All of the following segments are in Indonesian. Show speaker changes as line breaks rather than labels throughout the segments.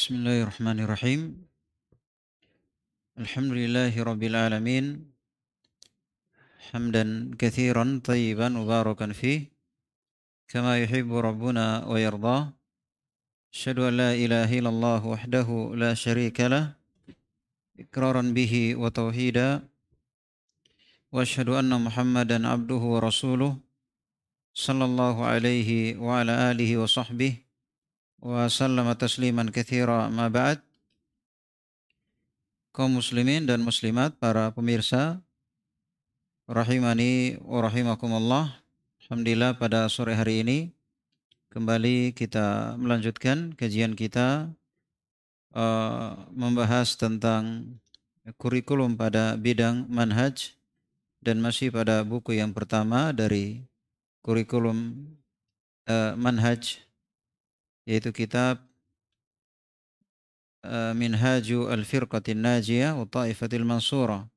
بسم الله الرحمن الرحيم. الحمد لله رب العالمين. حمدا كثيرا طيبا مباركا فيه. كما يحب ربنا ويرضاه. أشهد أن لا إله إلا الله وحده لا شريك له. إقرارا به وتوحيدا. وأشهد أن محمدا عبده ورسوله صلى الله عليه وعلى آله وصحبه. وسلم تسليما كثيرا ما بعد kaum muslimin dan muslimat para pemirsa rahimani wa rahimakumullah Alhamdulillah pada sore hari ini kembali kita melanjutkan kajian kita uh, membahas tentang kurikulum pada bidang manhaj dan masih pada buku yang pertama dari kurikulum uh, manhaj yaitu kitab uh, Minhaju Al-Firqatin Najiyah wa Ta'ifatil Mansura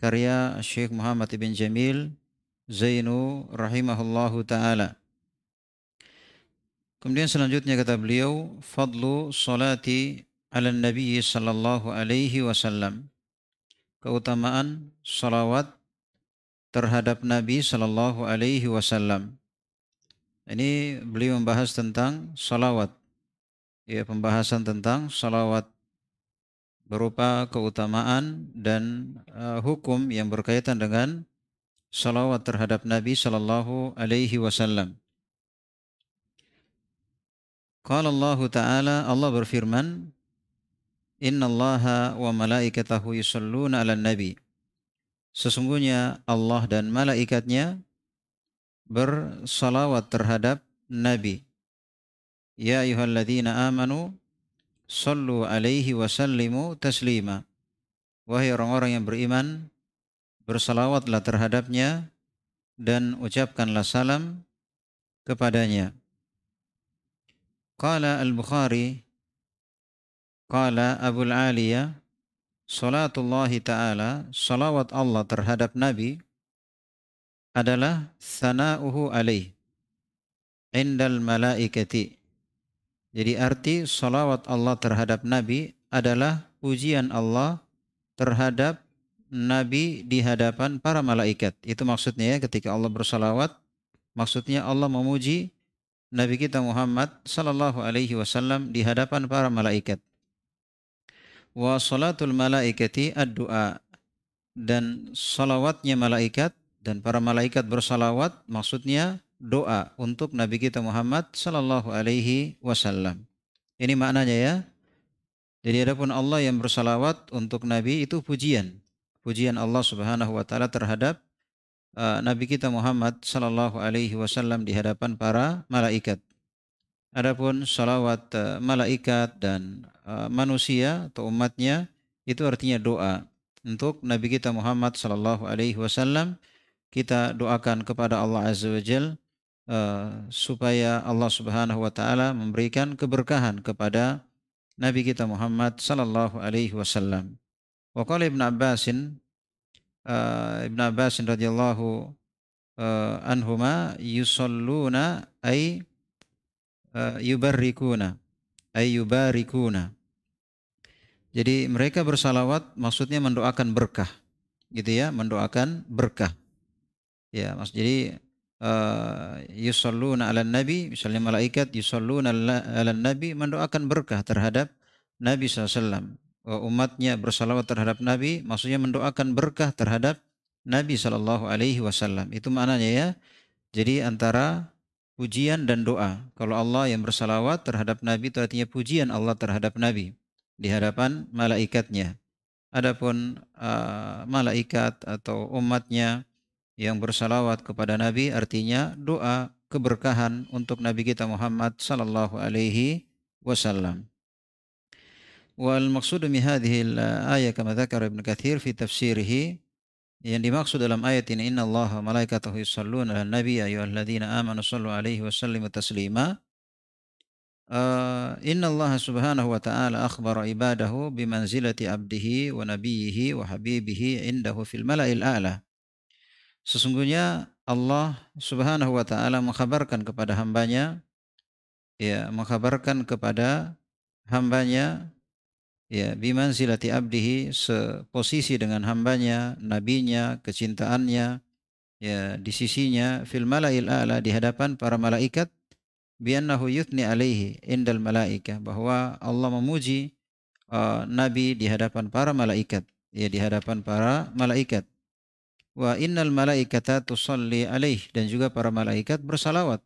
karya Syekh Muhammad bin Jamil Zainu rahimahullahu taala. Kemudian selanjutnya kata beliau fadlu salati ala nabi sallallahu alaihi wasallam. Keutamaan salawat terhadap Nabi sallallahu alaihi wasallam. Ini beliau membahas tentang salawat. Ya, pembahasan tentang salawat berupa keutamaan dan uh, hukum yang berkaitan dengan salawat terhadap Nabi sallallahu alaihi wasallam. Qala Allah Ta'ala Allah berfirman Inna Allah wa malaikatahu yusalluna ala nabi Sesungguhnya Allah dan malaikatnya bersalawat terhadap Nabi. Ya ayuhalladzina amanu sallu alaihi wa sallimu taslima. Wahai orang-orang yang beriman, bersalawatlah terhadapnya dan ucapkanlah salam kepadanya. Qala al-Bukhari Qala Abu Aliyah Salatullahi ta'ala Salawat Allah terhadap Nabi adalah sana'uhu alaih indal malaikati. Jadi arti salawat Allah terhadap Nabi adalah pujian Allah terhadap Nabi di hadapan para malaikat. Itu maksudnya ya ketika Allah bersalawat, maksudnya Allah memuji Nabi kita Muhammad sallallahu alaihi wasallam di hadapan para malaikat. Wa salatul malaikati ad-du'a dan salawatnya malaikat dan para malaikat bersalawat maksudnya doa untuk Nabi kita Muhammad sallallahu alaihi wasallam. Ini maknanya ya. Jadi adapun Allah yang bersalawat untuk Nabi itu pujian. Pujian Allah Subhanahu wa taala terhadap uh, Nabi kita Muhammad sallallahu alaihi wasallam di hadapan para malaikat. Adapun salawat uh, malaikat dan uh, manusia atau umatnya itu artinya doa untuk Nabi kita Muhammad sallallahu alaihi wasallam kita doakan kepada Allah Azza wa Jal uh, supaya Allah Subhanahu wa taala memberikan keberkahan kepada Nabi kita Muhammad sallallahu alaihi wasallam. Wa qala Ibnu Abbas uh, Ibnu Abbas radhiyallahu uh, anhuma yusalluna ay uh, yubarrikuna ay yubarikuna. Jadi mereka bersalawat maksudnya mendoakan berkah. Gitu ya, mendoakan berkah. Ya, maksud jadi uh, yusalluna ala nabi, misalnya malaikat yusalluna ala nabi mendoakan berkah terhadap Nabi SAW. Umatnya bersalawat terhadap Nabi, maksudnya mendoakan berkah terhadap Nabi Shallallahu Alaihi Wasallam. Itu maknanya ya. Jadi antara pujian dan doa. Kalau Allah yang bersalawat terhadap Nabi itu artinya pujian Allah terhadap Nabi di hadapan malaikatnya. Adapun uh, malaikat atau umatnya yang bersalawat kepada Nabi artinya doa keberkahan untuk Nabi kita Muhammad sallallahu alaihi wasallam. Wal maksud min hadhihi al-ayah kama dzakara Ibnu Katsir fi tafsirih yang dimaksud dalam ayat ini inna Allah wa malaikatahu yusalluna 'alan nabi ya ayyuhalladzina amanu sallu alaihi wa sallimu taslima uh, inna Allah subhanahu wa ta'ala akhbara ibadahu bimanzilati abdihi wa nabiyhi wa habibihi indahu fil mala'il a'la Sesungguhnya Allah Subhanahu wa taala mengkhabarkan kepada hambanya ya mengkhabarkan kepada hambanya ya biman silati abdihi seposisi dengan hambanya, nabinya, kecintaannya ya di sisinya fil malail a'la di hadapan para malaikat biannahu yuthni alaihi indal malaika bahwa Allah memuji uh, nabi di hadapan para malaikat ya di hadapan para malaikat wa innal malaikata tusalli alaih dan juga para malaikat bersalawat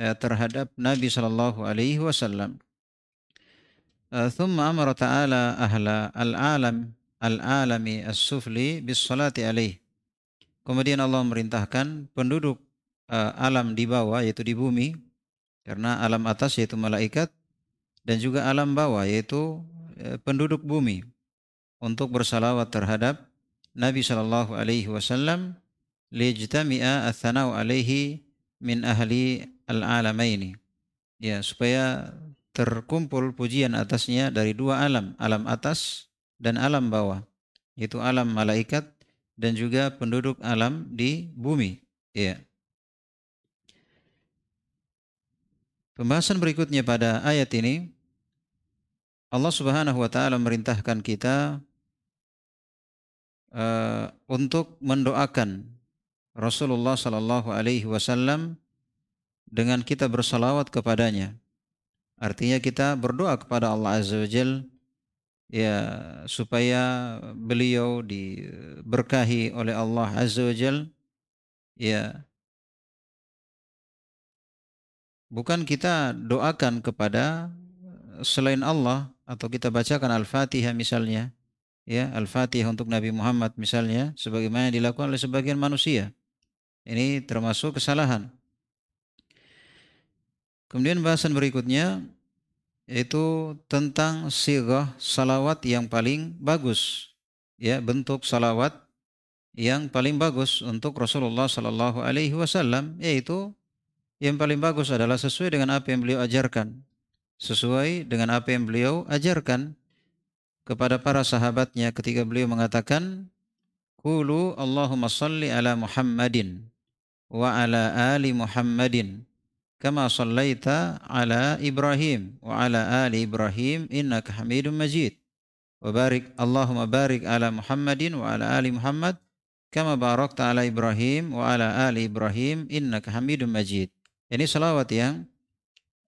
eh, terhadap Nabi Shallallahu alaihi wasallam. Eh, thumma amara ta'ala ahla al-alam al-alami as-sufli bis salati alaih. Kemudian Allah merintahkan penduduk eh, alam di bawah yaitu di bumi karena alam atas yaitu malaikat dan juga alam bawah yaitu penduduk bumi untuk bersalawat terhadap Nabi sallallahu alaihi wasallam lijtami'a athanau alaihi min ahli al-alamaini ya supaya terkumpul pujian atasnya dari dua alam, alam atas dan alam bawah, yaitu alam malaikat dan juga penduduk alam di bumi. Ya. Pembahasan berikutnya pada ayat ini Allah Subhanahu wa taala merintahkan kita uh, untuk mendoakan Rasulullah sallallahu alaihi wasallam dengan kita bersalawat kepadanya. Artinya kita berdoa kepada Allah Azza wa Jal ya supaya beliau diberkahi oleh Allah Azza wa Jal ya. Bukan kita doakan kepada selain Allah atau kita bacakan Al-Fatihah misalnya ya Al-Fatihah untuk Nabi Muhammad misalnya sebagaimana dilakukan oleh sebagian manusia. Ini termasuk kesalahan. Kemudian bahasan berikutnya yaitu tentang sirah salawat yang paling bagus. Ya, bentuk salawat yang paling bagus untuk Rasulullah Sallallahu Alaihi Wasallam yaitu yang paling bagus adalah sesuai dengan apa yang beliau ajarkan, sesuai dengan apa yang beliau ajarkan kepada para sahabatnya ketika beliau mengatakan, "Qulu Allahumma salli ala Muhammadin wa ala ali Muhammadin." kama sallaita ala Ibrahim wa ala ali Ibrahim innaka Hamidum Majid. Wa barik Allahumma barik ala Muhammadin wa ala ali Muhammad kama barakta ala Ibrahim wa ala ali Ibrahim innaka Hamidum Majid. Ini salawat yang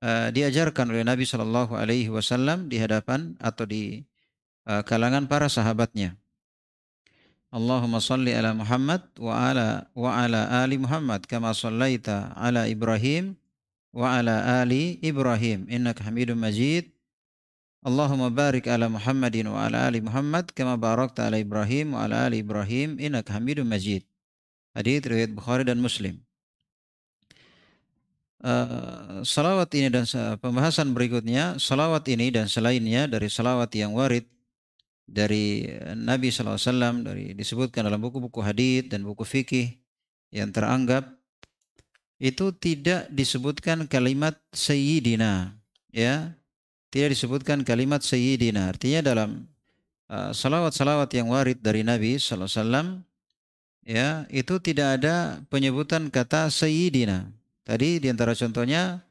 uh, diajarkan oleh Nabi Shallallahu Alaihi Wasallam di hadapan atau di uh, kalangan para sahabatnya. Allahumma salli ala Muhammad wa ala wa ala ali Muhammad kama sallaita ala Ibrahim wa ala ali Ibrahim innaka Hamidum Majid Allahumma barik ala Muhammadin wa ala ali Muhammad kama barakta ala Ibrahim wa ala ali Ibrahim innaka Hamidum Majid. Hadis riwayat Bukhari dan Muslim. Uh, salawat ini dan pembahasan berikutnya salawat ini dan selainnya dari salawat yang warid dari Nabi SAW dari disebutkan dalam buku-buku hadis dan buku fikih yang teranggap itu tidak disebutkan kalimat sayyidina ya. Tidak disebutkan kalimat sayyidina. Artinya dalam uh, salawat-salawat yang warid dari Nabi wasallam ya itu tidak ada penyebutan kata sayyidina. Tadi di antara contohnya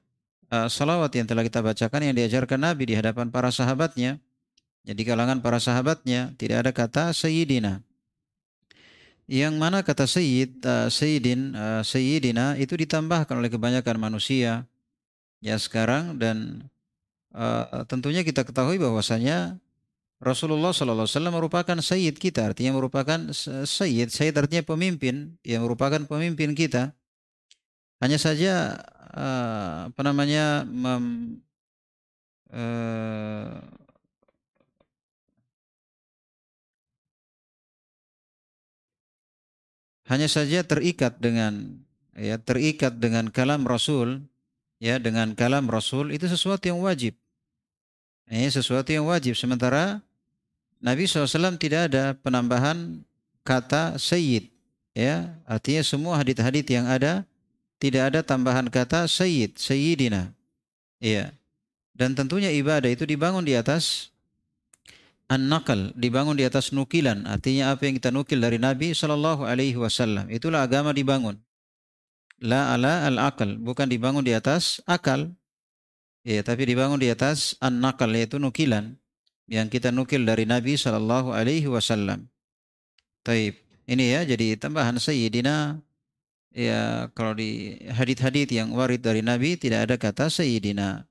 uh, salawat yang telah kita bacakan yang diajarkan Nabi di hadapan para sahabatnya jadi kalangan para sahabatnya tidak ada kata sayyidina yang mana kata Sayyid, uh, Sayyidin, uh, Sayyidina itu ditambahkan oleh kebanyakan manusia ya sekarang dan uh, tentunya kita ketahui bahwasanya Rasulullah SAW merupakan Sayyid kita, artinya merupakan Sayyid. Sayyid artinya pemimpin, yang merupakan pemimpin kita. Hanya saja uh, apa namanya mem, uh, hanya saja terikat dengan ya terikat dengan kalam Rasul ya dengan kalam Rasul itu sesuatu yang wajib. Ini sesuatu yang wajib. Sementara Nabi SAW tidak ada penambahan kata sayyid ya. Artinya semua hadit-hadit yang ada tidak ada tambahan kata sayyid sayyidina. Ya dan tentunya ibadah itu dibangun di atas an-nakal dibangun di atas nukilan artinya apa yang kita nukil dari Nabi Shallallahu Alaihi Wasallam itulah agama dibangun la ala al akal bukan dibangun di atas akal Ya, tapi dibangun di atas an-naqal yaitu nukilan yang kita nukil dari Nabi Shallallahu alaihi wasallam. Taib. Ini ya jadi tambahan Sayyidina ya kalau di hadith-hadith yang warid dari Nabi tidak ada kata Sayyidina.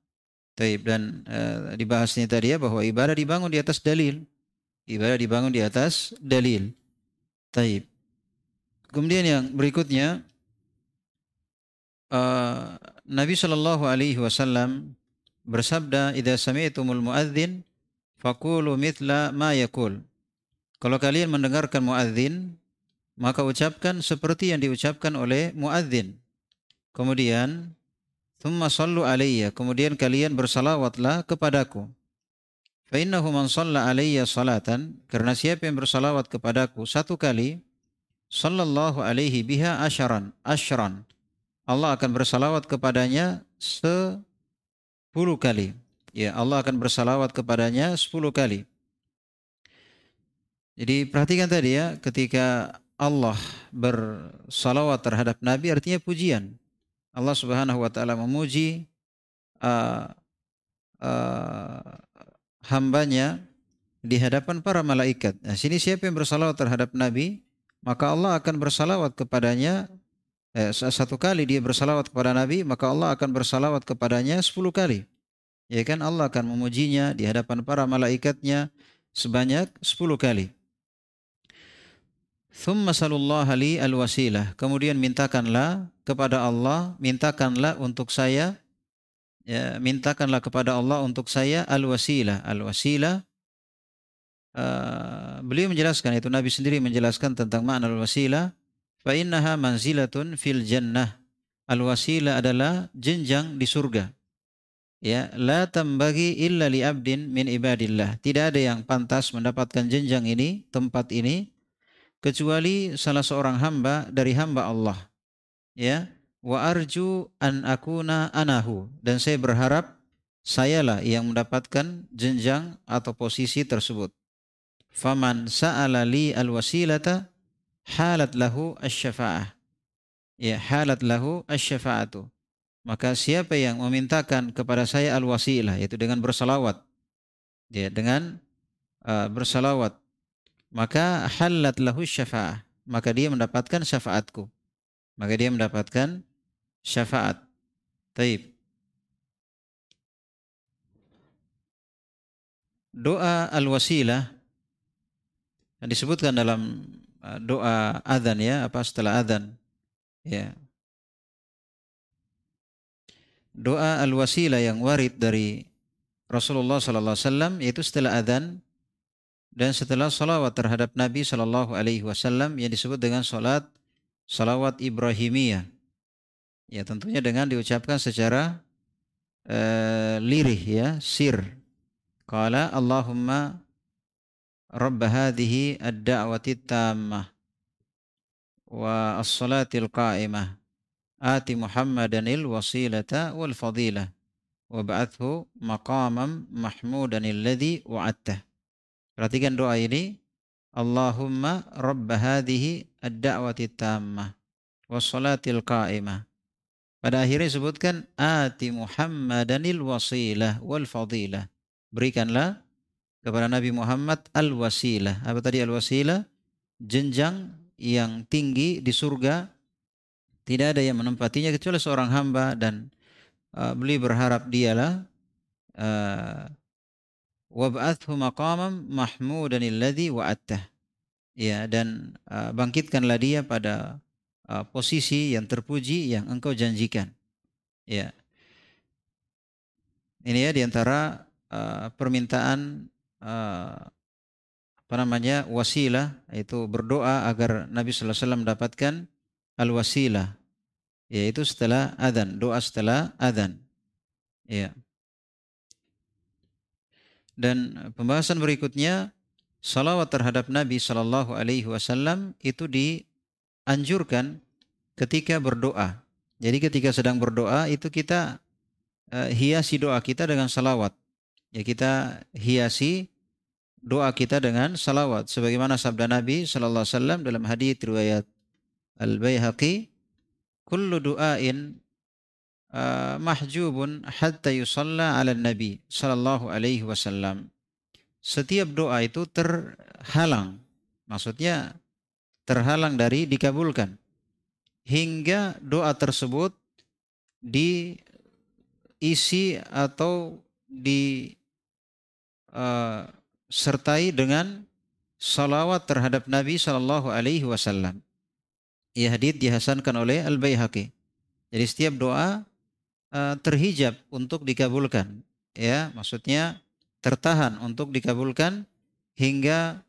Taib dan uh, dibahasnya tadi ya bahwa ibadah dibangun di atas dalil. Ibadah dibangun di atas dalil. Taib. Kemudian yang berikutnya uh, Nabi Shallallahu Alaihi Wasallam bersabda, "Idza sami'tumul muadzin, faqulu mithla ma yaqul." Kalau kalian mendengarkan muadzin, maka ucapkan seperti yang diucapkan oleh muadzin. Kemudian, "Tsumma sallu alayya." Kemudian kalian bersalawatlah kepadaku. Fa innahu man shalla alayya salatan, karena siapa yang bersalawat kepadaku satu kali, sallallahu alaihi biha asharan, ashran. Allah akan bersalawat kepadanya sepuluh kali. Ya, Allah akan bersalawat kepadanya sepuluh kali. Jadi perhatikan tadi ya, ketika Allah bersalawat terhadap Nabi artinya pujian. Allah Subhanahu wa taala memuji uh, uh, hambanya di hadapan para malaikat. Nah, sini siapa yang bersalawat terhadap Nabi, maka Allah akan bersalawat kepadanya eh, satu kali dia bersalawat kepada Nabi, maka Allah akan bersalawat kepadanya sepuluh kali. Ya kan Allah akan memujinya di hadapan para malaikatnya sebanyak sepuluh kali. Thumma salullaha li al-wasilah. Kemudian mintakanlah kepada Allah, mintakanlah untuk saya, ya, mintakanlah kepada Allah untuk saya al-wasilah. Al-wasilah, uh, beliau menjelaskan, itu Nabi sendiri menjelaskan tentang makna al-wasilah. Fa innaha manzilatun fil jannah. Al-wasilah adalah jenjang di surga. Ya, la tambagi illa li abdin min ibadillah. Tidak ada yang pantas mendapatkan jenjang ini, tempat ini kecuali salah seorang hamba dari hamba Allah. Ya, wa arju an akuna anahu dan saya berharap sayalah yang mendapatkan jenjang atau posisi tersebut. Faman sa'ala li al-wasilata halat lahu asyafa'ah. Ya, halat lahu asyafa'atu. Maka siapa yang memintakan kepada saya al-wasilah yaitu dengan bersalawat. Ya, dengan uh, bersalawat maka halat lahu syafa'ah. Maka dia mendapatkan syafaatku. Maka dia mendapatkan syafaat. Taib. Doa al-wasilah yang disebutkan dalam Uh, doa adzan ya apa setelah adzan ya doa al-wasilah yang warid dari Rasulullah sallallahu alaihi wasallam yaitu setelah adzan dan setelah salawat terhadap Nabi Shallallahu Alaihi Wasallam yang disebut dengan salat salawat Ibrahimiyah. Ya tentunya dengan diucapkan secara uh, lirih ya sir. Qala Allahumma rabb hadhihi ad-da'wati tammah wa as-salatil qa'imah ati Muhammadanil wasilata wal fadilah wa ba'athu maqaman mahmudan alladhi wa'adtah Perhatikan doa ini. Allahumma rabb hadhihi ad-da'wati tammah wassalatil qa'imah. Pada akhirnya sebutkan ati Muhammadanil wasilah wal fadilah. Berikanlah kepada Nabi Muhammad al-wasilah. Apa tadi al-wasilah? Jenjang yang tinggi di surga. Tidak ada yang menempatinya kecuali seorang hamba dan uh, beli berharap dialah uh, wab'athu maqamam mahmudan alladhi wa'attah. Ya, dan uh, bangkitkanlah dia pada uh, posisi yang terpuji yang engkau janjikan. Ya. Ini ya di antara uh, permintaan uh, apa namanya wasilah yaitu berdoa agar Nabi Sallallahu Alaihi Wasallam mendapatkan al wasilah yaitu setelah adzan doa setelah adzan ya dan pembahasan berikutnya salawat terhadap Nabi Shallallahu Alaihi Wasallam itu dianjurkan ketika berdoa. Jadi ketika sedang berdoa itu kita uh, hiasi doa kita dengan salawat. Ya kita hiasi doa kita dengan salawat. Sebagaimana sabda Nabi sallallahu alaihi wasallam dalam hadis riwayat Al-Baihaqi kullu du'ain uh, mahjubun hatta yusalla ala nabi sallallahu alaihi wasallam. Setiap doa itu terhalang. Maksudnya terhalang dari dikabulkan. Hingga doa tersebut diisi atau disertai uh, dengan salawat terhadap Nabi Shallallahu Alaihi Wasallam. Ia hadith dihasankan oleh Al Baihaqi. Jadi setiap doa uh, terhijab untuk dikabulkan, ya maksudnya tertahan untuk dikabulkan hingga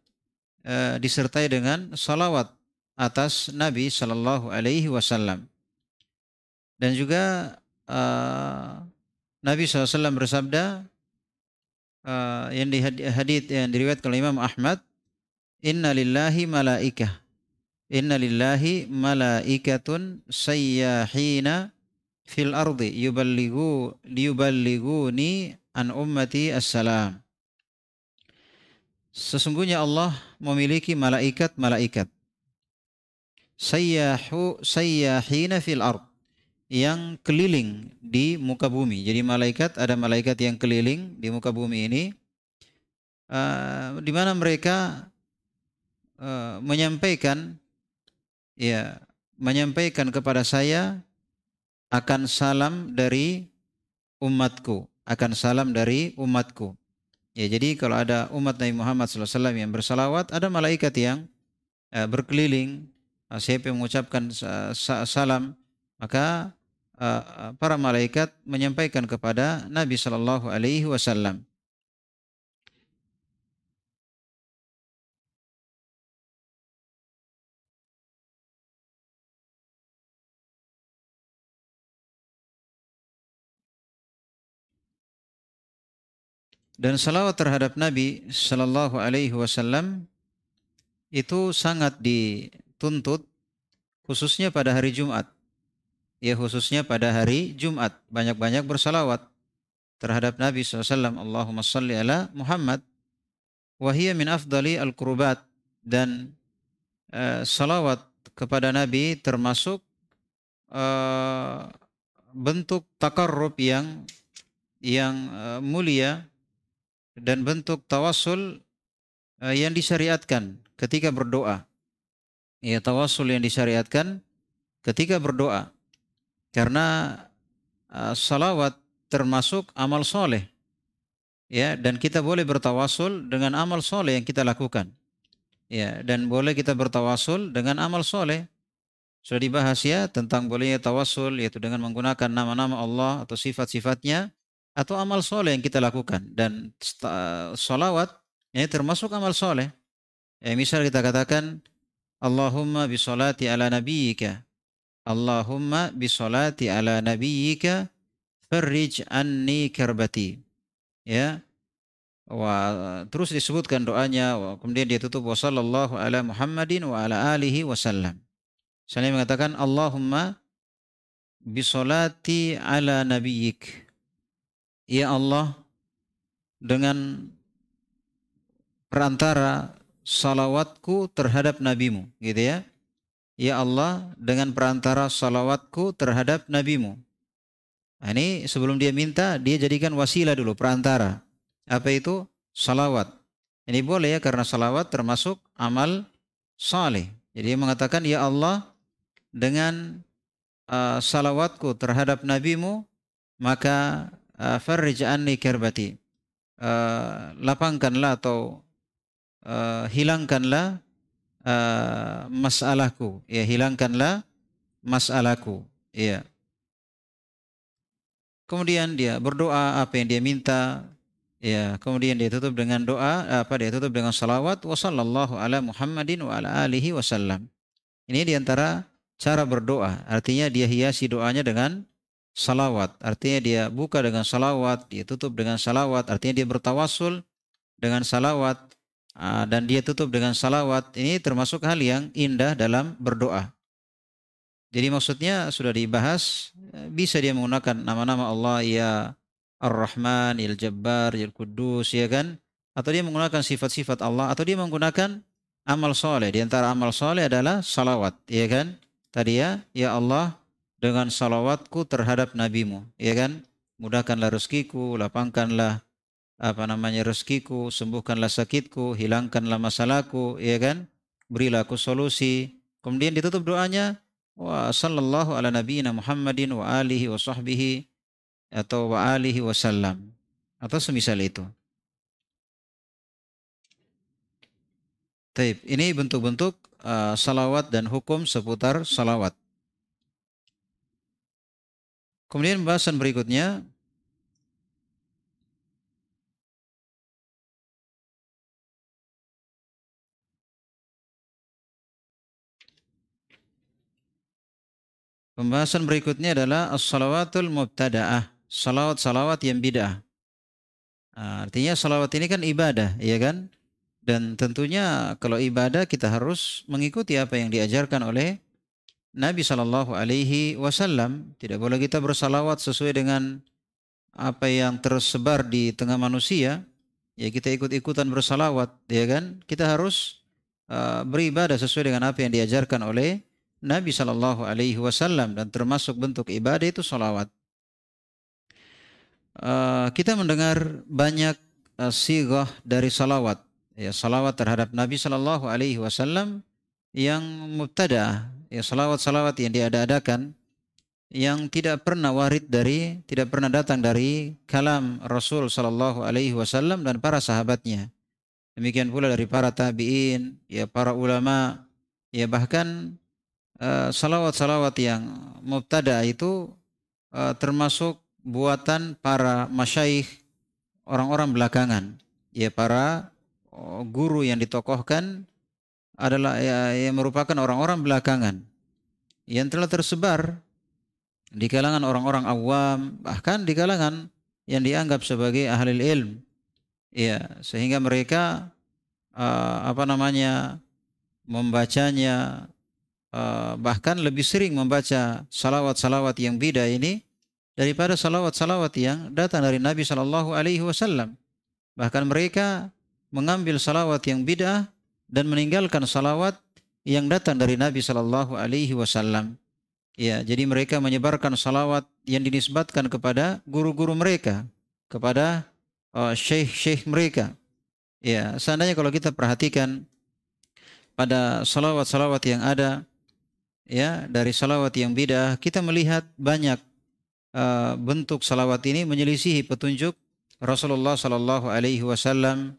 uh, disertai dengan salawat atas Nabi Shallallahu Alaihi Wasallam. Dan juga uh, Nabi SAW bersabda uh, yang di hadith yang diriwayatkan oleh Imam Ahmad Inna lillahi malaikah. Inna lillahi malaikatun sayyahina fil ardi yuballighu liyuballighuni an ummati assalam. Sesungguhnya Allah memiliki malaikat-malaikat. Sayyahu sayyahina fil ard yang keliling di muka bumi. Jadi malaikat ada malaikat yang keliling di muka bumi ini uh, di mana mereka Eh, menyampaikan ya menyampaikan kepada saya akan salam dari umatku, akan salam dari umatku. Ya, jadi kalau ada umat Nabi Muhammad SAW yang bersalawat, ada malaikat yang uh, berkeliling, uh, siapa yang mengucapkan salam, maka uh, para malaikat menyampaikan kepada Nabi Shallallahu Alaihi Wasallam. Dan salawat terhadap Nabi Shallallahu Alaihi Wasallam itu sangat dituntut khususnya pada hari Jumat. Ya khususnya pada hari Jumat banyak-banyak bersalawat terhadap Nabi SAW. Allahumma salli ala Muhammad. Wahia min afdali al-qurubat dan uh, salawat kepada Nabi termasuk uh, bentuk takarrub yang yang uh, mulia dan bentuk tawasul uh, yang disyariatkan ketika berdoa. Ya, tawasul yang disyariatkan ketika berdoa. Karena uh, salawat termasuk amal soleh. Ya, dan kita boleh bertawasul dengan amal soleh yang kita lakukan. Ya, dan boleh kita bertawasul dengan amal soleh. Sudah dibahas ya tentang bolehnya tawasul yaitu dengan menggunakan nama-nama Allah atau sifat-sifatnya atau amal soleh yang kita lakukan. Dan solawat ini termasuk amal soleh. Ya, misal kita katakan Allahumma bisolati ala nabiyyika. Allahumma bisolati ala nabiyyika farrij anni karbati. Ya. Wah, terus disebutkan doanya kemudian dia tutup wa sallallahu ala Muhammadin wa ala alihi wasallam. Saya mengatakan Allahumma bisolati ala nabiyyik Ya Allah dengan perantara salawatku terhadap nabimu gitu ya. Ya Allah dengan perantara salawatku terhadap nabimu. Nah, ini sebelum dia minta dia jadikan wasilah dulu perantara. Apa itu? Salawat. Ini boleh ya karena salawat termasuk amal saleh. Jadi dia mengatakan ya Allah dengan uh, salawatku terhadap nabimu maka farrij anni kerbati uh, lapangkanlah atau uh, hilangkanlah uh, masalahku. Ya hilangkanlah masalahku. Ya kemudian dia berdoa apa yang dia minta. Ya kemudian dia tutup dengan doa apa dia tutup dengan salawat wa sallallahu ala Muhammadin wa ala alihi wasallam ini di antara cara berdoa. Artinya dia hiasi doanya dengan salawat. Artinya dia buka dengan salawat, dia tutup dengan salawat. Artinya dia bertawasul dengan salawat dan dia tutup dengan salawat. Ini termasuk hal yang indah dalam berdoa. Jadi maksudnya sudah dibahas, bisa dia menggunakan nama-nama Allah ya Ar-Rahman, Il Jabbar, Il Kudus, ya kan? Atau dia menggunakan sifat-sifat Allah, atau dia menggunakan amal soleh. Di antara amal soleh adalah salawat, ya kan? Tadi ya, ya Allah, dengan salawatku terhadap nabimu ya kan mudahkanlah rezekiku lapangkanlah apa namanya rezekiku sembuhkanlah sakitku hilangkanlah masalahku ya kan berilah aku solusi kemudian ditutup doanya wa sallallahu ala nabiyina Muhammadin wa alihi wa sahbihi atau wa alihi wasallam atau semisal itu Taib. Ini bentuk-bentuk uh, salawat dan hukum seputar salawat. Kemudian bahasan berikutnya Pembahasan berikutnya adalah as-salawatul mubtada'ah, salawat-salawat yang bid'ah. Nah, artinya salawat ini kan ibadah, ya kan? Dan tentunya kalau ibadah kita harus mengikuti apa yang diajarkan oleh Nabi Shallallahu Alaihi Wasallam. Tidak boleh kita bersalawat sesuai dengan apa yang tersebar di tengah manusia. Ya kita ikut-ikutan bersalawat, ya kan? Kita harus uh, beribadah sesuai dengan apa yang diajarkan oleh Nabi Shallallahu Alaihi Wasallam dan termasuk bentuk ibadah itu salawat. Uh, kita mendengar banyak uh, sigah dari salawat ya salawat terhadap Nabi Shallallahu Alaihi Wasallam yang mubtada ya salawat-salawat yang diada-adakan yang tidak pernah warid dari tidak pernah datang dari kalam Rasul Shallallahu Alaihi Wasallam dan para sahabatnya. Demikian pula dari para tabiin ya para ulama ya bahkan uh, salawat-salawat yang mubtada itu uh, termasuk buatan para masyaikh orang-orang belakangan. Ya para Oh, guru yang ditokohkan adalah ya, yang merupakan orang-orang belakangan yang telah tersebar di kalangan orang-orang awam bahkan di kalangan yang dianggap sebagai ahli ilm. Ya sehingga mereka uh, apa namanya membacanya uh, bahkan lebih sering membaca salawat-salawat yang beda ini daripada salawat-salawat yang datang dari Nabi Shallallahu Alaihi Wasallam. Bahkan mereka mengambil salawat yang bid'ah dan meninggalkan salawat yang datang dari Nabi Shallallahu Alaihi Wasallam. Ya, jadi mereka menyebarkan salawat yang dinisbatkan kepada guru-guru mereka, kepada uh, syekh-syekh mereka. Ya, seandainya kalau kita perhatikan pada salawat-salawat yang ada, ya dari salawat yang bid'ah, kita melihat banyak uh, bentuk salawat ini menyelisihi petunjuk Rasulullah Shallallahu Alaihi Wasallam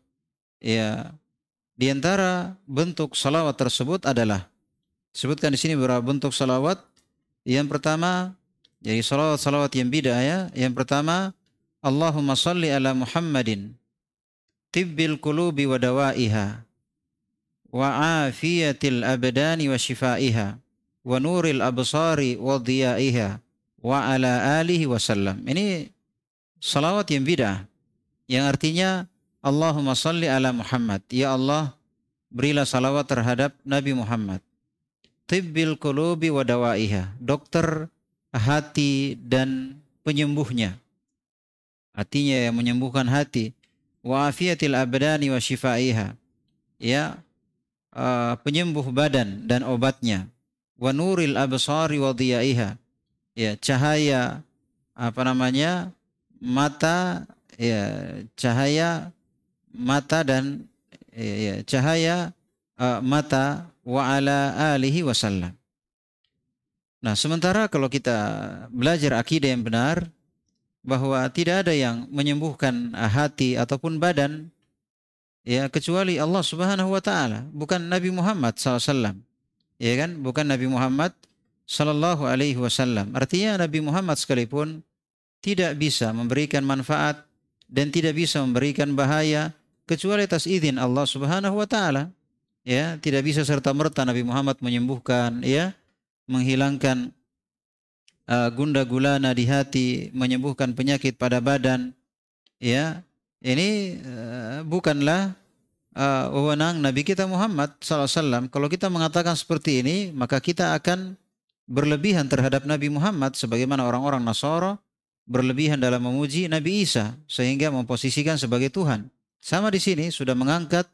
Ya, di antara bentuk salawat tersebut adalah sebutkan di sini beberapa bentuk salawat. Yang pertama, jadi salawat-salawat yang beda ya. Yang pertama, Allahumma salli ala Muhammadin tibbil qulubi wa dawaiha wa afiyatil abdani wa shifaiha wa nuril absari wa diyaiha wa ala alihi wasallam. Ini salawat yang beda yang artinya Allahumma salli ala Muhammad. Ya Allah, berilah salawat terhadap Nabi Muhammad. Tibbil qulubi wa dawaiha. Dokter hati dan penyembuhnya. Artinya yang menyembuhkan hati. Wa afiyatil abdani wa shifaiha. Ya, uh, penyembuh badan dan obatnya. Wa nuril absari wa diyaiha. Ya, cahaya apa namanya? mata ya cahaya mata dan ya, ya, cahaya uh, mata wa ala alihi wasallam. Nah, sementara kalau kita belajar akidah yang benar bahwa tidak ada yang menyembuhkan hati ataupun badan ya kecuali Allah Subhanahu wa taala, bukan Nabi Muhammad SAW. Ya kan? Bukan Nabi Muhammad sallallahu alaihi wasallam. Artinya Nabi Muhammad sekalipun tidak bisa memberikan manfaat dan tidak bisa memberikan bahaya kecuali atas izin Allah Subhanahu wa taala. Ya, tidak bisa serta merta Nabi Muhammad menyembuhkan ya, menghilangkan uh, gunda gulana di hati, menyembuhkan penyakit pada badan. Ya, ini uh, bukanlah uh, wewenang Nabi kita Muhammad SAW. Kalau kita mengatakan seperti ini, maka kita akan berlebihan terhadap Nabi Muhammad sebagaimana orang-orang Nasara berlebihan dalam memuji Nabi Isa sehingga memposisikan sebagai Tuhan. Sama di sini sudah mengangkat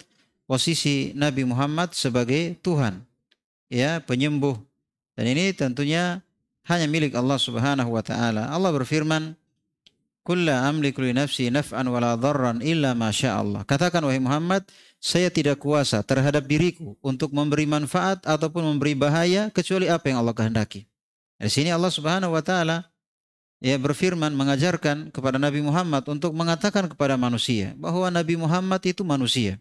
posisi Nabi Muhammad sebagai Tuhan, ya penyembuh. Dan ini tentunya hanya milik Allah Subhanahu wa taala. Allah berfirman, "Kulla amliku li nafsi naf'an wala dharran illa ma Allah." Katakan wahai Muhammad, saya tidak kuasa terhadap diriku untuk memberi manfaat ataupun memberi bahaya kecuali apa yang Allah kehendaki. Di sini Allah Subhanahu wa taala ya berfirman mengajarkan kepada Nabi Muhammad untuk mengatakan kepada manusia bahwa Nabi Muhammad itu manusia.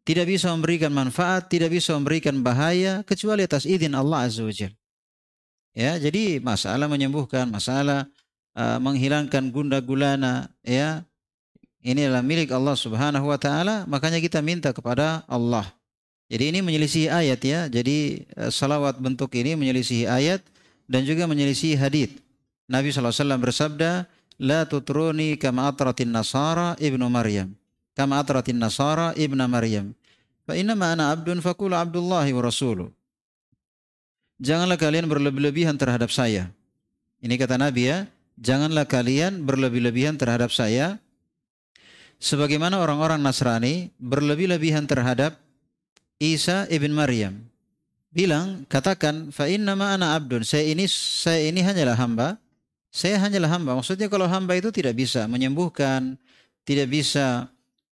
Tidak bisa memberikan manfaat, tidak bisa memberikan bahaya kecuali atas izin Allah Azza wa Jalla. Ya, jadi masalah menyembuhkan, masalah uh, menghilangkan gunda gulana, ya, ini adalah milik Allah Subhanahu wa taala, makanya kita minta kepada Allah. Jadi ini menyelisih ayat ya. Jadi uh, salawat bentuk ini menyelisih ayat dan juga menyelisih hadis. Nabi SAW bersabda, "La tutruni kama atratin nasara ibnu Maryam." Kama atratin nasara ibnu Maryam. Fa inna ma ana abdun faqulu abdullahi wa rasuluh janganlah kalian berlebih-lebihan terhadap saya. Ini kata Nabi ya, janganlah kalian berlebih-lebihan terhadap saya. Sebagaimana orang-orang Nasrani berlebih-lebihan terhadap Isa ibn Maryam. Bilang, katakan, fa innama ana abdun. Saya ini saya ini hanyalah hamba. Saya hanyalah hamba. Maksudnya kalau hamba itu tidak bisa menyembuhkan, tidak bisa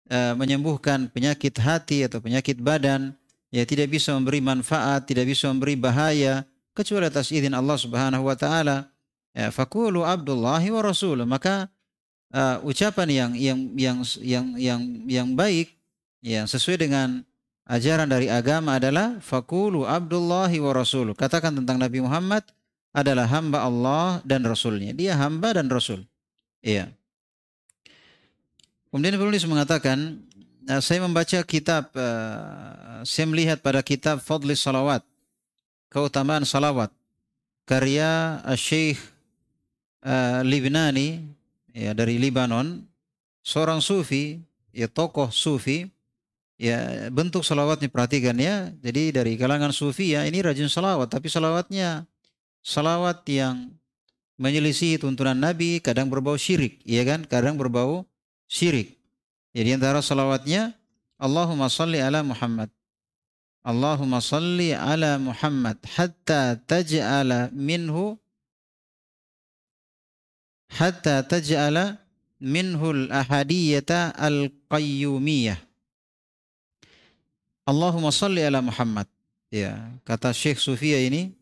uh, menyembuhkan penyakit hati atau penyakit badan, ya tidak bisa memberi manfaat, tidak bisa memberi bahaya kecuali atas izin Allah Subhanahu wa taala. Ya, fakulu abdullahi wa rasul. Maka uh, ucapan yang yang yang yang yang yang baik yang sesuai dengan ajaran dari agama adalah fakulu abdullahi wa rasul. Katakan tentang Nabi Muhammad adalah hamba Allah dan Rasulnya. Dia hamba dan Rasul. Iya. Kemudian penulis mengatakan Nah, saya membaca kitab, uh, saya melihat pada kitab Fadli Salawat, keutamaan salawat, karya Syekh uh, Libnani ya dari Libanon, seorang sufi, ya tokoh sufi, ya bentuk salawatnya perhatikan ya, jadi dari kalangan sufi ya ini rajin salawat, tapi salawatnya salawat yang menyelisih tuntunan Nabi, kadang berbau syirik, ya kan, kadang berbau syirik. Jadi antara salawatnya Allahumma salli ala Muhammad. Allahumma salli ala Muhammad hatta taj'ala minhu hatta taj'ala minhu al-ahadiyata al-qayyumiyah. Allahumma salli ala Muhammad. Ya, kata Syekh Sufia ini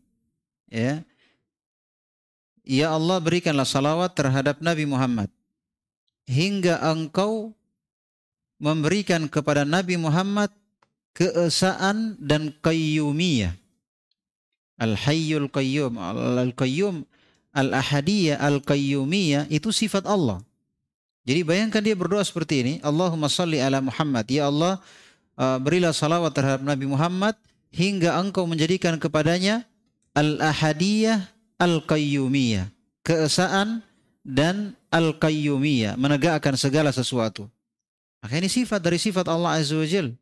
ya. Ya Allah berikanlah salawat terhadap Nabi Muhammad hingga engkau memberikan kepada Nabi Muhammad keesaan dan qayyumiyah. Al-Hayyul Qayyum, Al-Qayyum, Al-Ahadiyah, Al-Qayyumiyah itu sifat Allah. Jadi bayangkan dia berdoa seperti ini, Allahumma salli ala Muhammad. Ya Allah, uh, berilah salawat terhadap Nabi Muhammad hingga engkau menjadikan kepadanya Al-Ahadiyah, Al-Qayyumiyah. Keesaan dan Al-Qayyumiyah, menegakkan segala sesuatu. Maka ini sifat dari sifat Allah Azza wa Jal.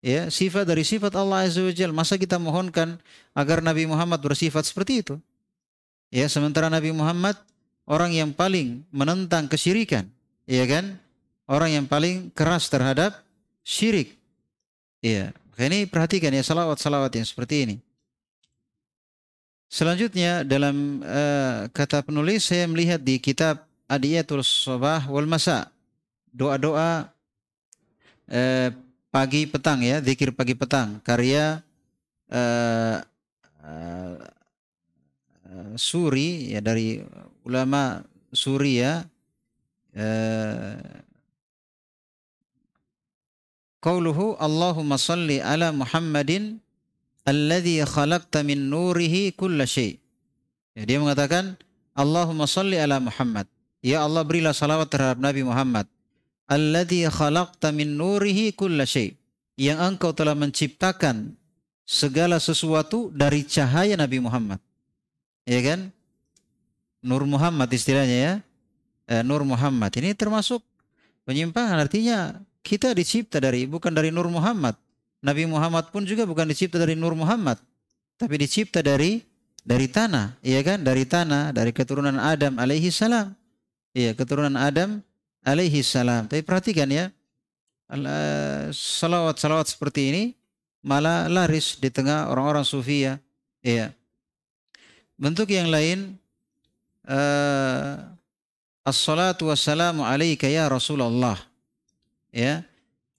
Ya, sifat dari sifat Allah Azza wa Jal. Masa kita mohonkan agar Nabi Muhammad bersifat seperti itu? Ya, sementara Nabi Muhammad orang yang paling menentang kesyirikan, ya kan? Orang yang paling keras terhadap syirik. Ya, ini perhatikan ya salawat-salawat yang seperti ini. Selanjutnya dalam uh, kata penulis saya melihat di kitab Adiyatul Sabah wal Masa doa-doa eh, pagi petang ya, zikir pagi petang, karya eh, eh, Suri ya dari ulama Suri ya. Eh, Qauluhu Allahumma salli ala Muhammadin alladhi khalaqta min nurihi kulla. Ya, dia mengatakan Allahumma salli ala Muhammad. Ya Allah berilah salawat terhadap Nabi Muhammad alladhi khalaqta min nurihi kulla yang engkau telah menciptakan segala sesuatu dari cahaya Nabi Muhammad. Ya kan? Nur Muhammad istilahnya ya. Eh, Nur Muhammad ini termasuk penyimpangan artinya kita dicipta dari bukan dari Nur Muhammad. Nabi Muhammad pun juga bukan dicipta dari Nur Muhammad, tapi dicipta dari dari tanah, iya kan? Dari tanah, dari keturunan Adam alaihi salam. Iya, keturunan Adam alaihi salam. Tapi perhatikan ya, salawat-salawat seperti ini malah laris di tengah orang-orang sufi ya. Iya. Bentuk yang lain uh, As-salatu wassalamu alaika ya Rasulullah. Ya.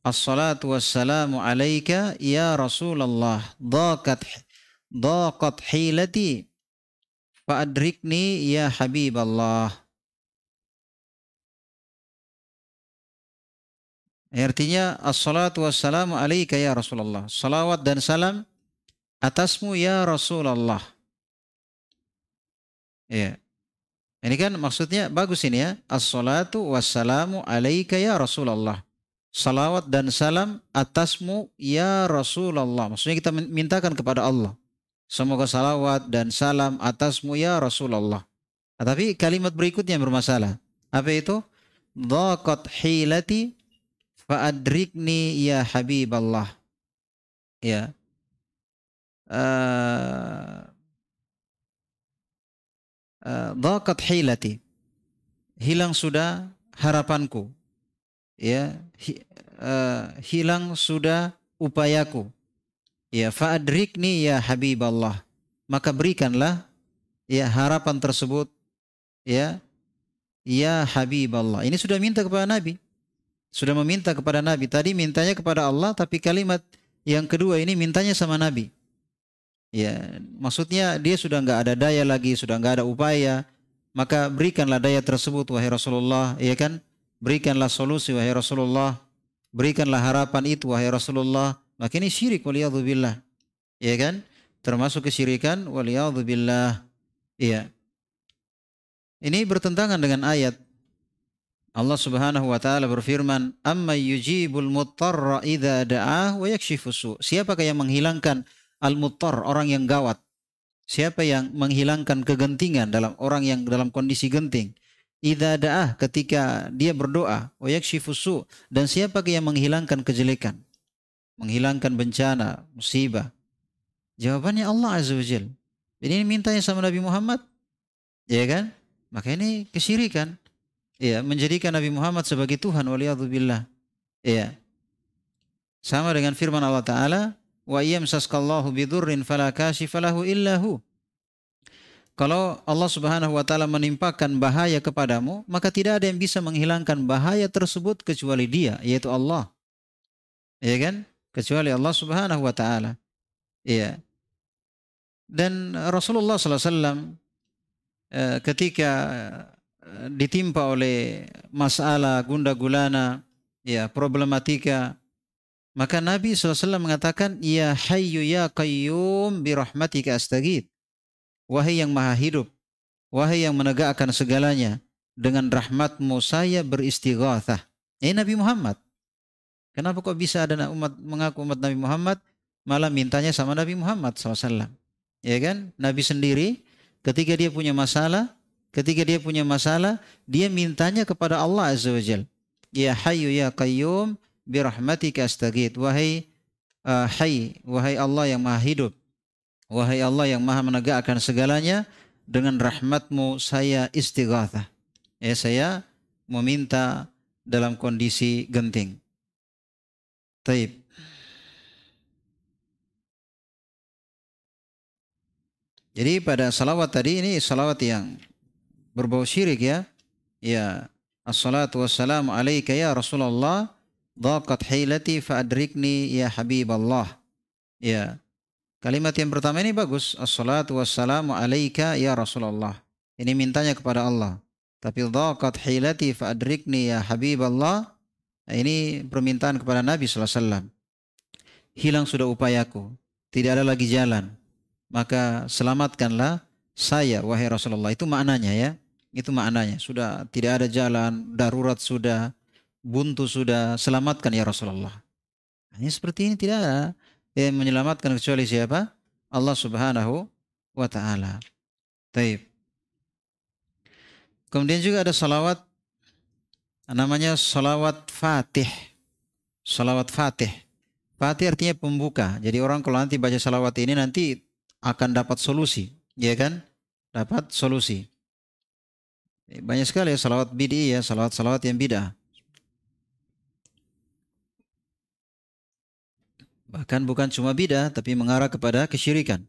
As-salatu wassalamu alaika ya Rasulullah. Daqat daqat hilati fa'adrikni ya Habiballah. Artinya as-salatu wassalamu alaika ya Rasulullah. Salawat dan salam atasmu ya Rasulullah. Ya. Ini kan maksudnya bagus ini ya. As-salatu wassalamu alaika ya Rasulullah. Salawat dan salam atasmu ya Rasulullah. Maksudnya kita mintakan kepada Allah. Semoga salawat dan salam atasmu ya Rasulullah. Nah, tapi kalimat berikutnya yang bermasalah. Apa itu? Dhaqat hilati fa'adrikni ya Habiballah. Ya. Uh, Dhaqat hilati. Hilang sudah harapanku. Ya, uh, hilang sudah upayaku. Ya, fa'adrikni ya Habiballah. Maka berikanlah ya harapan tersebut ya ya Habiballah. Ini sudah minta kepada Nabi. Sudah meminta kepada Nabi. Tadi mintanya kepada Allah tapi kalimat yang kedua ini mintanya sama Nabi. Ya, maksudnya dia sudah nggak ada daya lagi, sudah nggak ada upaya, maka berikanlah daya tersebut wahai Rasulullah, ya kan? Berikanlah solusi wahai Rasulullah, berikanlah harapan itu wahai Rasulullah. Maka ini syirik waliyadzubillah. Ya kan? Termasuk kesyirikan waliyadzubillah. Iya. Ini bertentangan dengan ayat Allah Subhanahu wa taala berfirman, "Amma yujibul muttarra idza da'ah wa yakshifu Siapakah yang menghilangkan al-muttar, orang yang gawat. Siapa yang menghilangkan kegentingan dalam orang yang dalam kondisi genting. Idza da'ah ketika dia berdoa, wa yakshifu dan siapa yang menghilangkan kejelekan, menghilangkan bencana, musibah. Jawabannya Allah Azza wa Jal. Ini mintanya sama Nabi Muhammad. Ya kan? Maka ini kesyirikan. Ya, menjadikan Nabi Muhammad sebagai Tuhan waliyadzubillah. Ya. Sama dengan firman Allah Ta'ala, wa yamsaskallahu bidurrin fala kashifalahu illahu. Kalau Allah Subhanahu wa taala menimpakan bahaya kepadamu, maka tidak ada yang bisa menghilangkan bahaya tersebut kecuali Dia, yaitu Allah. Ya kan? Kecuali Allah Subhanahu wa taala. Iya. Dan Rasulullah sallallahu alaihi wasallam eh, ketika eh, ditimpa oleh masalah gunda gulana, ya problematika maka Nabi SAW mengatakan, Ya hayyu ya qayyum birahmatika astagid. Wahai yang maha hidup, wahai yang menegakkan segalanya, dengan rahmatmu saya beristighathah. Ini Nabi Muhammad. Kenapa kok bisa ada umat mengaku umat Nabi Muhammad, malah mintanya sama Nabi Muhammad SAW. Ya kan? Nabi sendiri ketika dia punya masalah, ketika dia punya masalah, dia mintanya kepada Allah Azza wa Jal. Ya hayyu ya qayyum birahmatika astaghith wahai uh, hai wahai Allah yang maha hidup wahai Allah yang maha menegakkan segalanya dengan rahmatmu saya istighatsah ya saya meminta dalam kondisi genting Taib Jadi pada salawat tadi ini salawat yang berbau syirik ya. Ya, assalatu wassalamu alaika ya Rasulullah Dhaqat hilati fa'adrikni ya Habiballah. Ya. Kalimat yang pertama ini bagus. Assalatu wassalamu alaika ya Rasulullah. Ini mintanya kepada Allah. Tapi dhaqat hilati fa'adrikni ya Habiballah. Ini permintaan kepada Nabi SAW. Hilang sudah upayaku. Tidak ada lagi jalan. Maka selamatkanlah saya wahai Rasulullah. Itu maknanya ya. Itu maknanya. Sudah tidak ada jalan. Darurat sudah buntu sudah selamatkan ya Rasulullah. Ini seperti ini tidak ada yang menyelamatkan kecuali siapa? Allah Subhanahu wa taala. Taib. Kemudian juga ada salawat namanya salawat Fatih. Salawat Fatih. Fatih artinya pembuka. Jadi orang kalau nanti baca salawat ini nanti akan dapat solusi, ya kan? Dapat solusi. Banyak sekali ya salawat bid'i ya, salawat-salawat yang bid'ah. Bahkan bukan cuma bidah tapi mengarah kepada kesyirikan.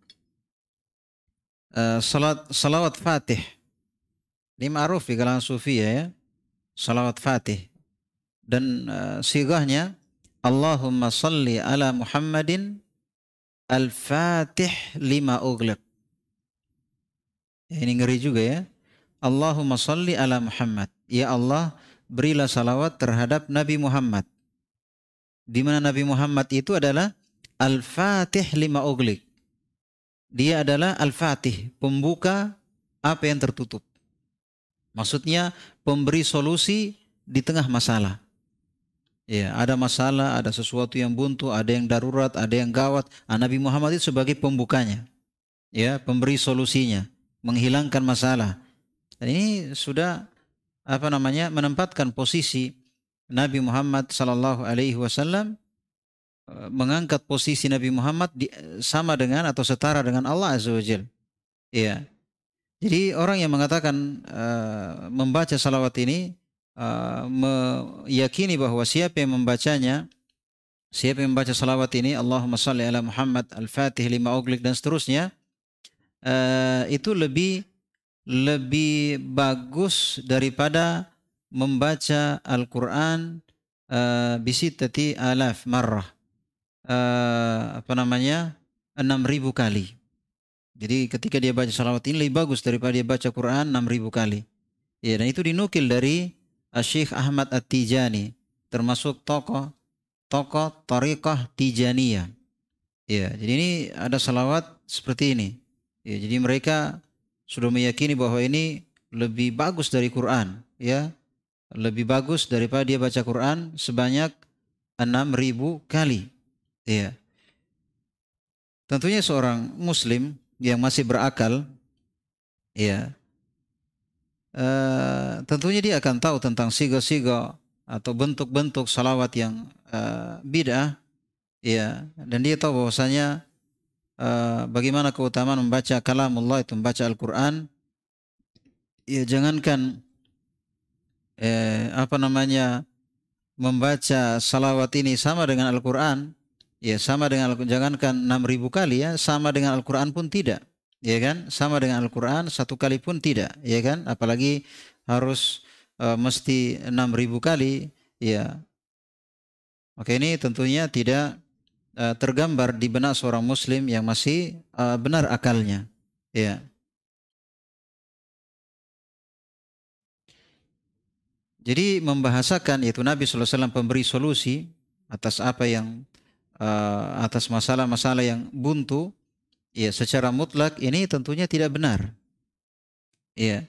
uh, salat salawat Fatih. Ini ma'ruf di kalangan sufi ya, ya. Salawat Fatih. Dan uh, sigahnya Allahumma salli ala Muhammadin al-Fatih lima ugliq. Ya, ini ngeri juga ya. Allahumma salli ala Muhammad. Ya Allah, berilah salawat terhadap Nabi Muhammad. Di mana Nabi Muhammad itu adalah Al-Fatih lima uglik. Dia adalah Al-Fatih, pembuka apa yang tertutup. Maksudnya pemberi solusi di tengah masalah. Ya, ada masalah, ada sesuatu yang buntu, ada yang darurat, ada yang gawat. Nah, Nabi Muhammad itu sebagai pembukanya. Ya, pemberi solusinya, menghilangkan masalah. Dan ini sudah apa namanya menempatkan posisi Nabi Muhammad sallallahu alaihi wasallam eh, mengangkat posisi Nabi Muhammad di, sama dengan atau setara dengan Allah azza wajalla. Iya. Jadi orang yang mengatakan uh, membaca salawat ini uh, meyakini bahwa siapa yang membacanya, siapa yang membaca salawat ini, Allahumma salli ala Muhammad, Al-Fatih lima uglik dan seterusnya, uh, itu lebih lebih bagus daripada membaca Al-Quran uh, bisitati alaf marrah. Uh, apa namanya? enam ribu kali. Jadi ketika dia baca salawat ini lebih bagus daripada dia baca Quran enam ribu kali. Ya, dan itu dinukil dari Syekh Ahmad At-Tijani termasuk tokoh tokoh Tariqah Tijaniyah. Ya, jadi ini ada salawat seperti ini. Ya, jadi mereka sudah meyakini bahwa ini lebih bagus dari Quran, ya. Lebih bagus daripada dia baca Quran sebanyak 6000 kali. Ya. Tentunya seorang muslim yang masih berakal ya uh, tentunya dia akan tahu tentang sigo-sigo atau bentuk-bentuk salawat yang uh, bid'ah ya dan dia tahu bahwasanya uh, bagaimana keutamaan membaca kalamullah itu membaca Al-Qur'an ya jangankan eh, apa namanya membaca salawat ini sama dengan Al-Qur'an? Ya sama dengan jangankan 6000 kali ya sama dengan Al-Qur'an pun tidak. Ya kan? Sama dengan Al-Quran satu kali pun tidak. Ya kan? Apalagi harus uh, mesti 6000 kali ya. Oke ini tentunya tidak uh, tergambar di benak seorang muslim yang masih uh, benar akalnya. Ya jadi membahasakan yaitu Nabi SAW pemberi solusi atas apa yang uh, atas masalah-masalah yang buntu ya secara mutlak ini tentunya tidak benar. Ya,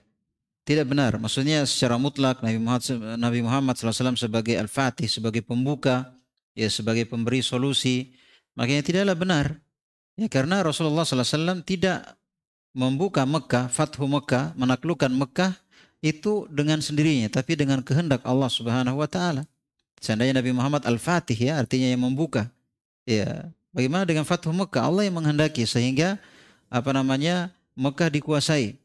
tidak benar. Maksudnya secara mutlak Nabi Muhammad Nabi Muhammad SAW sebagai al-fatih, sebagai pembuka, ya sebagai pemberi solusi, makanya tidaklah benar. Ya karena Rasulullah SAW tidak membuka Mekah, Fathu Mekah, menaklukkan Mekah itu dengan sendirinya, tapi dengan kehendak Allah Subhanahu wa taala. Seandainya Nabi Muhammad Al-Fatih ya, artinya yang membuka. Ya, Bagaimana dengan Fathu Mekah? Allah yang menghendaki sehingga apa namanya Mekah dikuasai.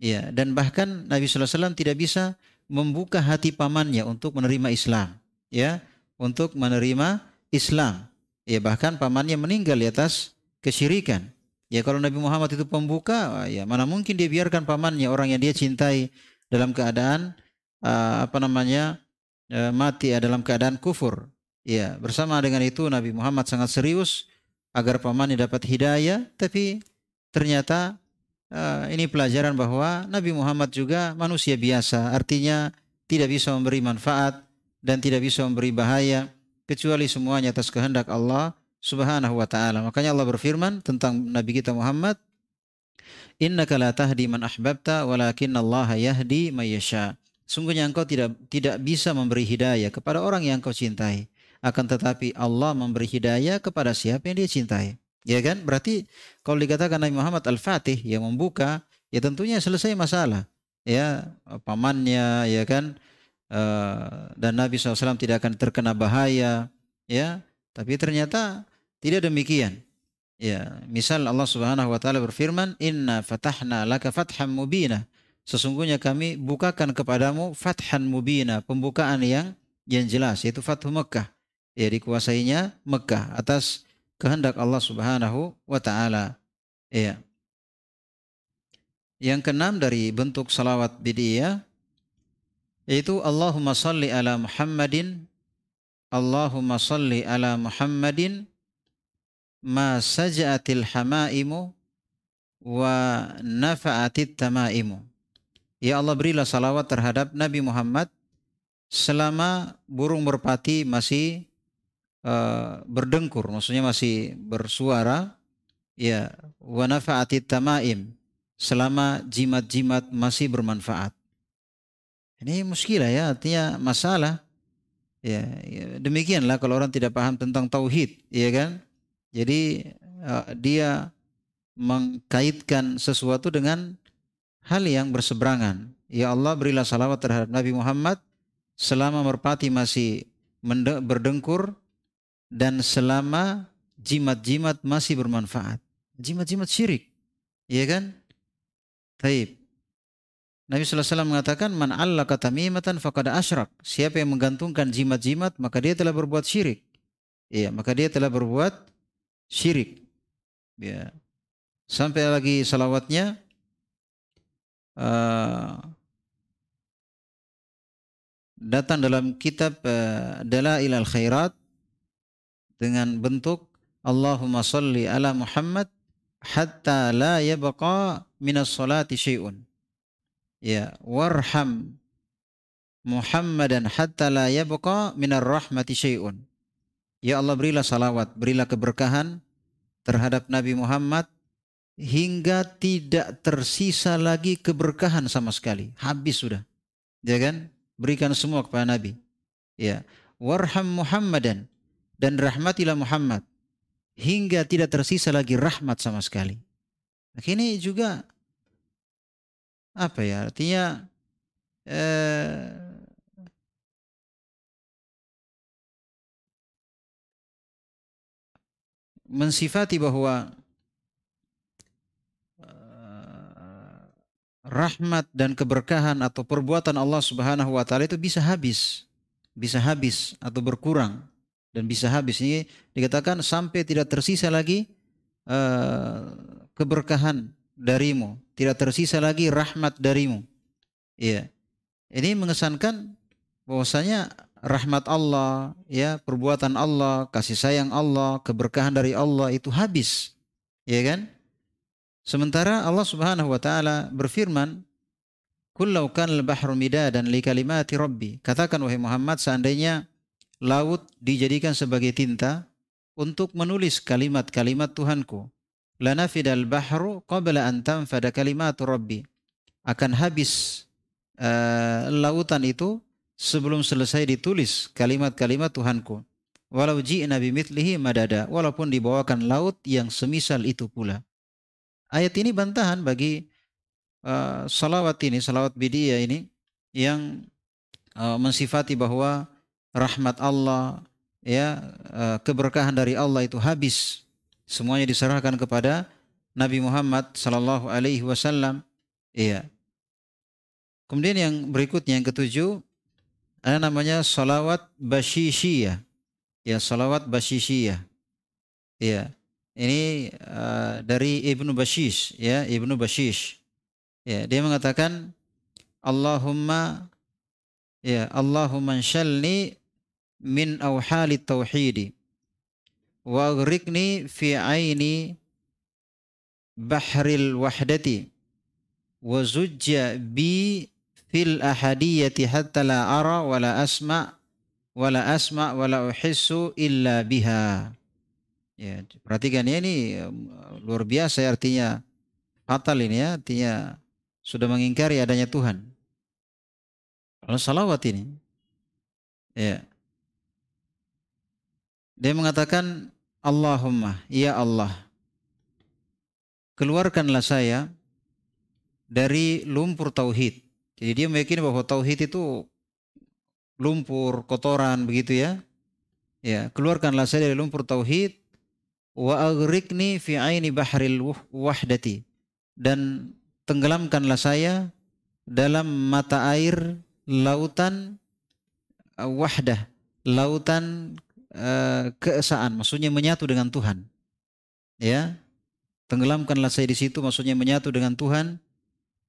Ya, dan bahkan Nabi SAW tidak bisa membuka hati pamannya untuk menerima Islam. Ya, untuk menerima Islam. Ya, bahkan pamannya meninggal di atas kesyirikan. Ya, kalau Nabi Muhammad itu pembuka, ya mana mungkin dia biarkan pamannya orang yang dia cintai dalam keadaan uh, apa namanya uh, mati dalam keadaan kufur. Ya, bersama dengan itu Nabi Muhammad sangat serius agar pamannya dapat hidayah, tapi ternyata uh, ini pelajaran bahwa Nabi Muhammad juga manusia biasa, artinya tidak bisa memberi manfaat dan tidak bisa memberi bahaya kecuali semuanya atas kehendak Allah Subhanahu wa taala. Makanya Allah berfirman tentang Nabi kita Muhammad, "Innaka la tahdi man ahbabta walakin Allah yahdi may yasha." Sungguhnya engkau tidak tidak bisa memberi hidayah kepada orang yang engkau cintai akan tetapi Allah memberi hidayah kepada siapa yang dia cintai. Ya kan? Berarti kalau dikatakan Nabi Muhammad Al-Fatih yang membuka, ya tentunya selesai masalah. Ya, pamannya ya kan uh, dan Nabi SAW tidak akan terkena bahaya, ya. Tapi ternyata tidak demikian. Ya, misal Allah Subhanahu wa taala berfirman, "Inna fatahna laka fatham mubina." Sesungguhnya kami bukakan kepadamu fathan mubina, pembukaan yang yang jelas yaitu Fathu Mekah ya dikuasainya Mekah atas kehendak Allah Subhanahu wa taala. Ya. Yang keenam dari bentuk salawat bidiyah yaitu Allahumma salli ala Muhammadin Allahumma salli ala Muhammadin ma saja'atil hamaimu wa nafa'atit tamaimu. Ya Allah berilah salawat terhadap Nabi Muhammad selama burung merpati masih uh, berdengkur, maksudnya masih bersuara, ya wa nafa'atit tamaim selama jimat-jimat masih bermanfaat. Ini muskilah ya, artinya masalah. Ya, ya, demikianlah kalau orang tidak paham tentang tauhid, ya kan? Jadi uh, dia mengkaitkan sesuatu dengan hal yang berseberangan. Ya Allah berilah salawat terhadap Nabi Muhammad selama merpati masih berdengkur dan selama jimat-jimat masih bermanfaat. Jimat-jimat syirik. Iya kan? Taib. Nabi SAW mengatakan, Man allaka tamimatan faqad asyrak. Siapa yang menggantungkan jimat-jimat, maka dia telah berbuat syirik. Iya, maka dia telah berbuat syirik. Ya. Sampai lagi salawatnya, uh, datang dalam kitab uh, Dalail al-Khairat dengan bentuk Allahumma salli ala Muhammad hatta la yabqa minas salati syai'un ya warham Muhammadan hatta la yabqa minar rahmati syai'un. Ya Allah berilah salawat, berilah keberkahan terhadap Nabi Muhammad hingga tidak tersisa lagi keberkahan sama sekali. Habis sudah. Ya kan? Berikan semua kepada Nabi. Ya. Warham Muhammadan dan rahmatilah Muhammad hingga tidak tersisa lagi rahmat sama sekali. Nah, ini juga apa ya artinya eh, mensifati bahwa eh, rahmat dan keberkahan atau perbuatan Allah Subhanahu wa taala itu bisa habis, bisa habis atau berkurang dan bisa habis ini dikatakan sampai tidak tersisa lagi uh, keberkahan darimu, tidak tersisa lagi rahmat darimu. Iya. Ini mengesankan bahwasanya rahmat Allah, ya, perbuatan Allah, kasih sayang Allah, keberkahan dari Allah itu habis. Ya kan? Sementara Allah Subhanahu wa taala berfirman, "Kullau kan al-bahru midadan li kalimati rabbi." Katakan wahai Muhammad, seandainya laut dijadikan sebagai tinta untuk menulis kalimat-kalimat Tuhanku, lanafidal bahru qabla an tanfada kalimatu rabbi. Akan habis uh, lautan itu sebelum selesai ditulis kalimat-kalimat Tuhanku. Walau ji'na bimithlihi madada. Walaupun dibawakan laut yang semisal itu pula. Ayat ini bantahan bagi uh, salawat ini, salawat bidiyah ini yang uh, mensifati bahwa rahmat Allah, ya uh, keberkahan dari Allah itu habis Semuanya diserahkan kepada Nabi Muhammad sallallahu alaihi wasallam. Iya. Kemudian yang berikutnya yang ketujuh ada namanya salawat basyishiyah. Ya, salawat basyishiyah. Iya. Ini uh, dari Ibnu Bashish ya, Ibnu Bashish. Ya, dia mengatakan Allahumma ya Allahumma shalni min awhali tauhidi wa aghrikni fi aini bahril wahdati wa zujja bi fil ahadiyati hatta la ara wa la asma wa la asma wa la uhissu illa biha. Ya, perhatikan ya ini um, luar biasa ya artinya fatal ini ya, artinya sudah mengingkari adanya Tuhan. Kalau salawat ini, ya, dia mengatakan, Allahumma, ya Allah, keluarkanlah saya dari lumpur tauhid. Jadi dia meyakini bahwa tauhid itu lumpur, kotoran begitu ya. Ya, keluarkanlah saya dari lumpur tauhid wa aghrikni fi aini bahril wahdati dan tenggelamkanlah saya dalam mata air lautan wahdah, lautan uh, keesaan, maksudnya menyatu dengan Tuhan. Ya, tenggelamkanlah saya di situ, maksudnya menyatu dengan Tuhan.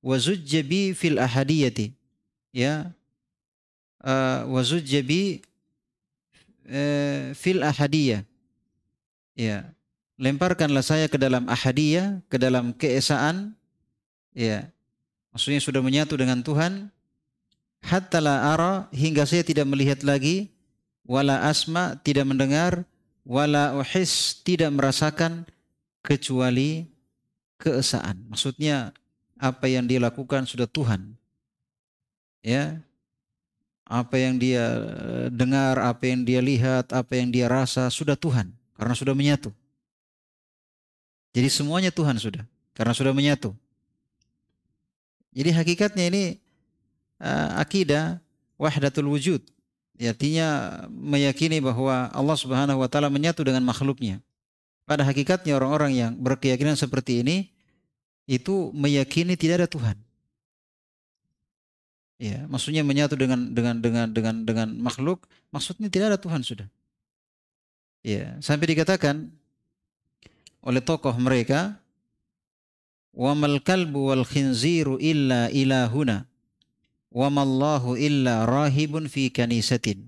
Wa zujjabi fil ahadiyati. Ya. Uh, wa zujjabi uh, fil ahadiyah. Ya. Lemparkanlah saya ke dalam ahadiyah ke dalam keesaan. Ya. Maksudnya sudah menyatu dengan Tuhan. Hatta la ara hingga saya tidak melihat lagi. Wala asma tidak mendengar. Wala uhis tidak merasakan. Kecuali keesaan. Maksudnya apa yang dia lakukan sudah Tuhan. Ya. Apa yang dia eh, dengar, apa yang dia lihat, apa yang dia rasa sudah Tuhan karena sudah menyatu. Jadi semuanya Tuhan sudah karena sudah menyatu. Jadi hakikatnya ini uh, akidah wahdatul wujud. Artinya meyakini bahwa Allah Subhanahu wa taala menyatu dengan makhluknya. Pada hakikatnya orang-orang yang berkeyakinan seperti ini itu meyakini tidak ada Tuhan. Ya, maksudnya menyatu dengan dengan dengan dengan dengan makhluk, maksudnya tidak ada Tuhan sudah. Ya, sampai dikatakan oleh tokoh mereka, "Wa mal kalbu wal khinziru illa ilahuna, wa mallahu illa rahibun fi kanisatin."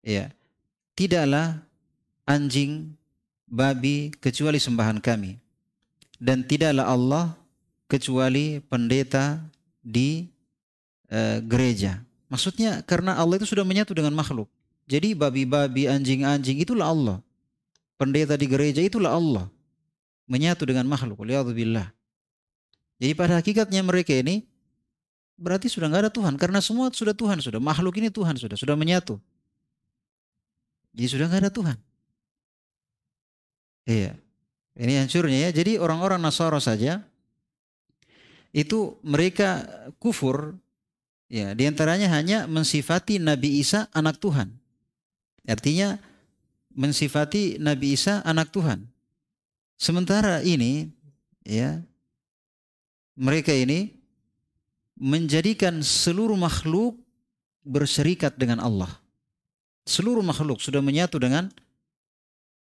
Ya. Tidaklah anjing babi kecuali sembahan kami. Dan tidaklah Allah kecuali pendeta di e, gereja. Maksudnya karena Allah itu sudah menyatu dengan makhluk. Jadi babi-babi, anjing-anjing itulah Allah. Pendeta di gereja itulah Allah. Menyatu dengan makhluk. Waliyahzubillah. Jadi pada hakikatnya mereka ini berarti sudah nggak ada Tuhan. Karena semua sudah Tuhan. Sudah makhluk ini Tuhan sudah. Sudah menyatu. Jadi sudah nggak ada Tuhan. Iya. Ini hancurnya ya. Jadi orang-orang Nasara saja itu mereka kufur ya di antaranya hanya mensifati Nabi Isa anak Tuhan. Artinya mensifati Nabi Isa anak Tuhan. Sementara ini ya mereka ini menjadikan seluruh makhluk berserikat dengan Allah. Seluruh makhluk sudah menyatu dengan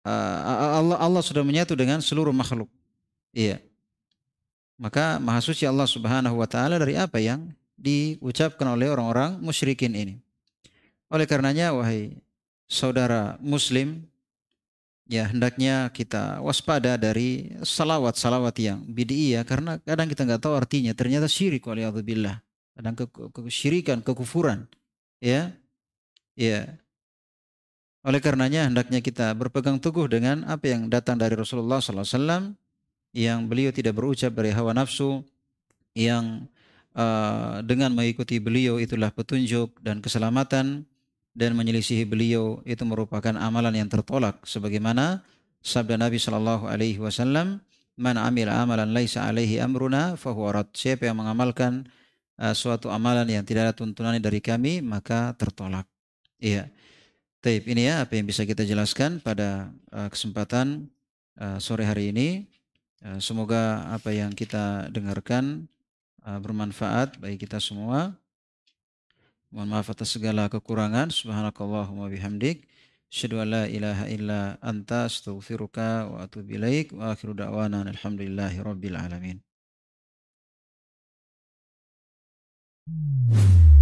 uh, Allah Allah sudah menyatu dengan seluruh makhluk. Iya. Maka maha suci Allah Subhanahu wa taala dari apa yang diucapkan oleh orang-orang musyrikin ini. Oleh karenanya wahai saudara muslim ya hendaknya kita waspada dari salawat-salawat yang bid'iyah karena kadang kita nggak tahu artinya ternyata syirik waliyadzubillah kadang ke, kekufuran ya ya oleh karenanya hendaknya kita berpegang teguh dengan apa yang datang dari Rasulullah SAW yang beliau tidak berucap dari hawa nafsu yang uh, dengan mengikuti beliau itulah petunjuk dan keselamatan dan menyelisihi beliau itu merupakan amalan yang tertolak sebagaimana sabda Nabi Shallallahu Alaihi Wasallam man amil amalan laisa alaihi amruna fahuwa rad. Siapa yang mengamalkan uh, suatu amalan yang tidak ada tuntunannya dari kami maka tertolak. Iya Taib ini ya apa yang bisa kita jelaskan pada uh, kesempatan uh, sore hari ini. Uh, semoga apa yang kita dengarkan uh, bermanfaat bagi kita semua. Mohon maaf atas segala kekurangan. Subhanakallahumma bihamdik. Asyhadu an la ilaha illa anta astaghfiruka wa atubu ilaik wa akhiru da'wana alhamdulillahi rabbil alamin. Hmm.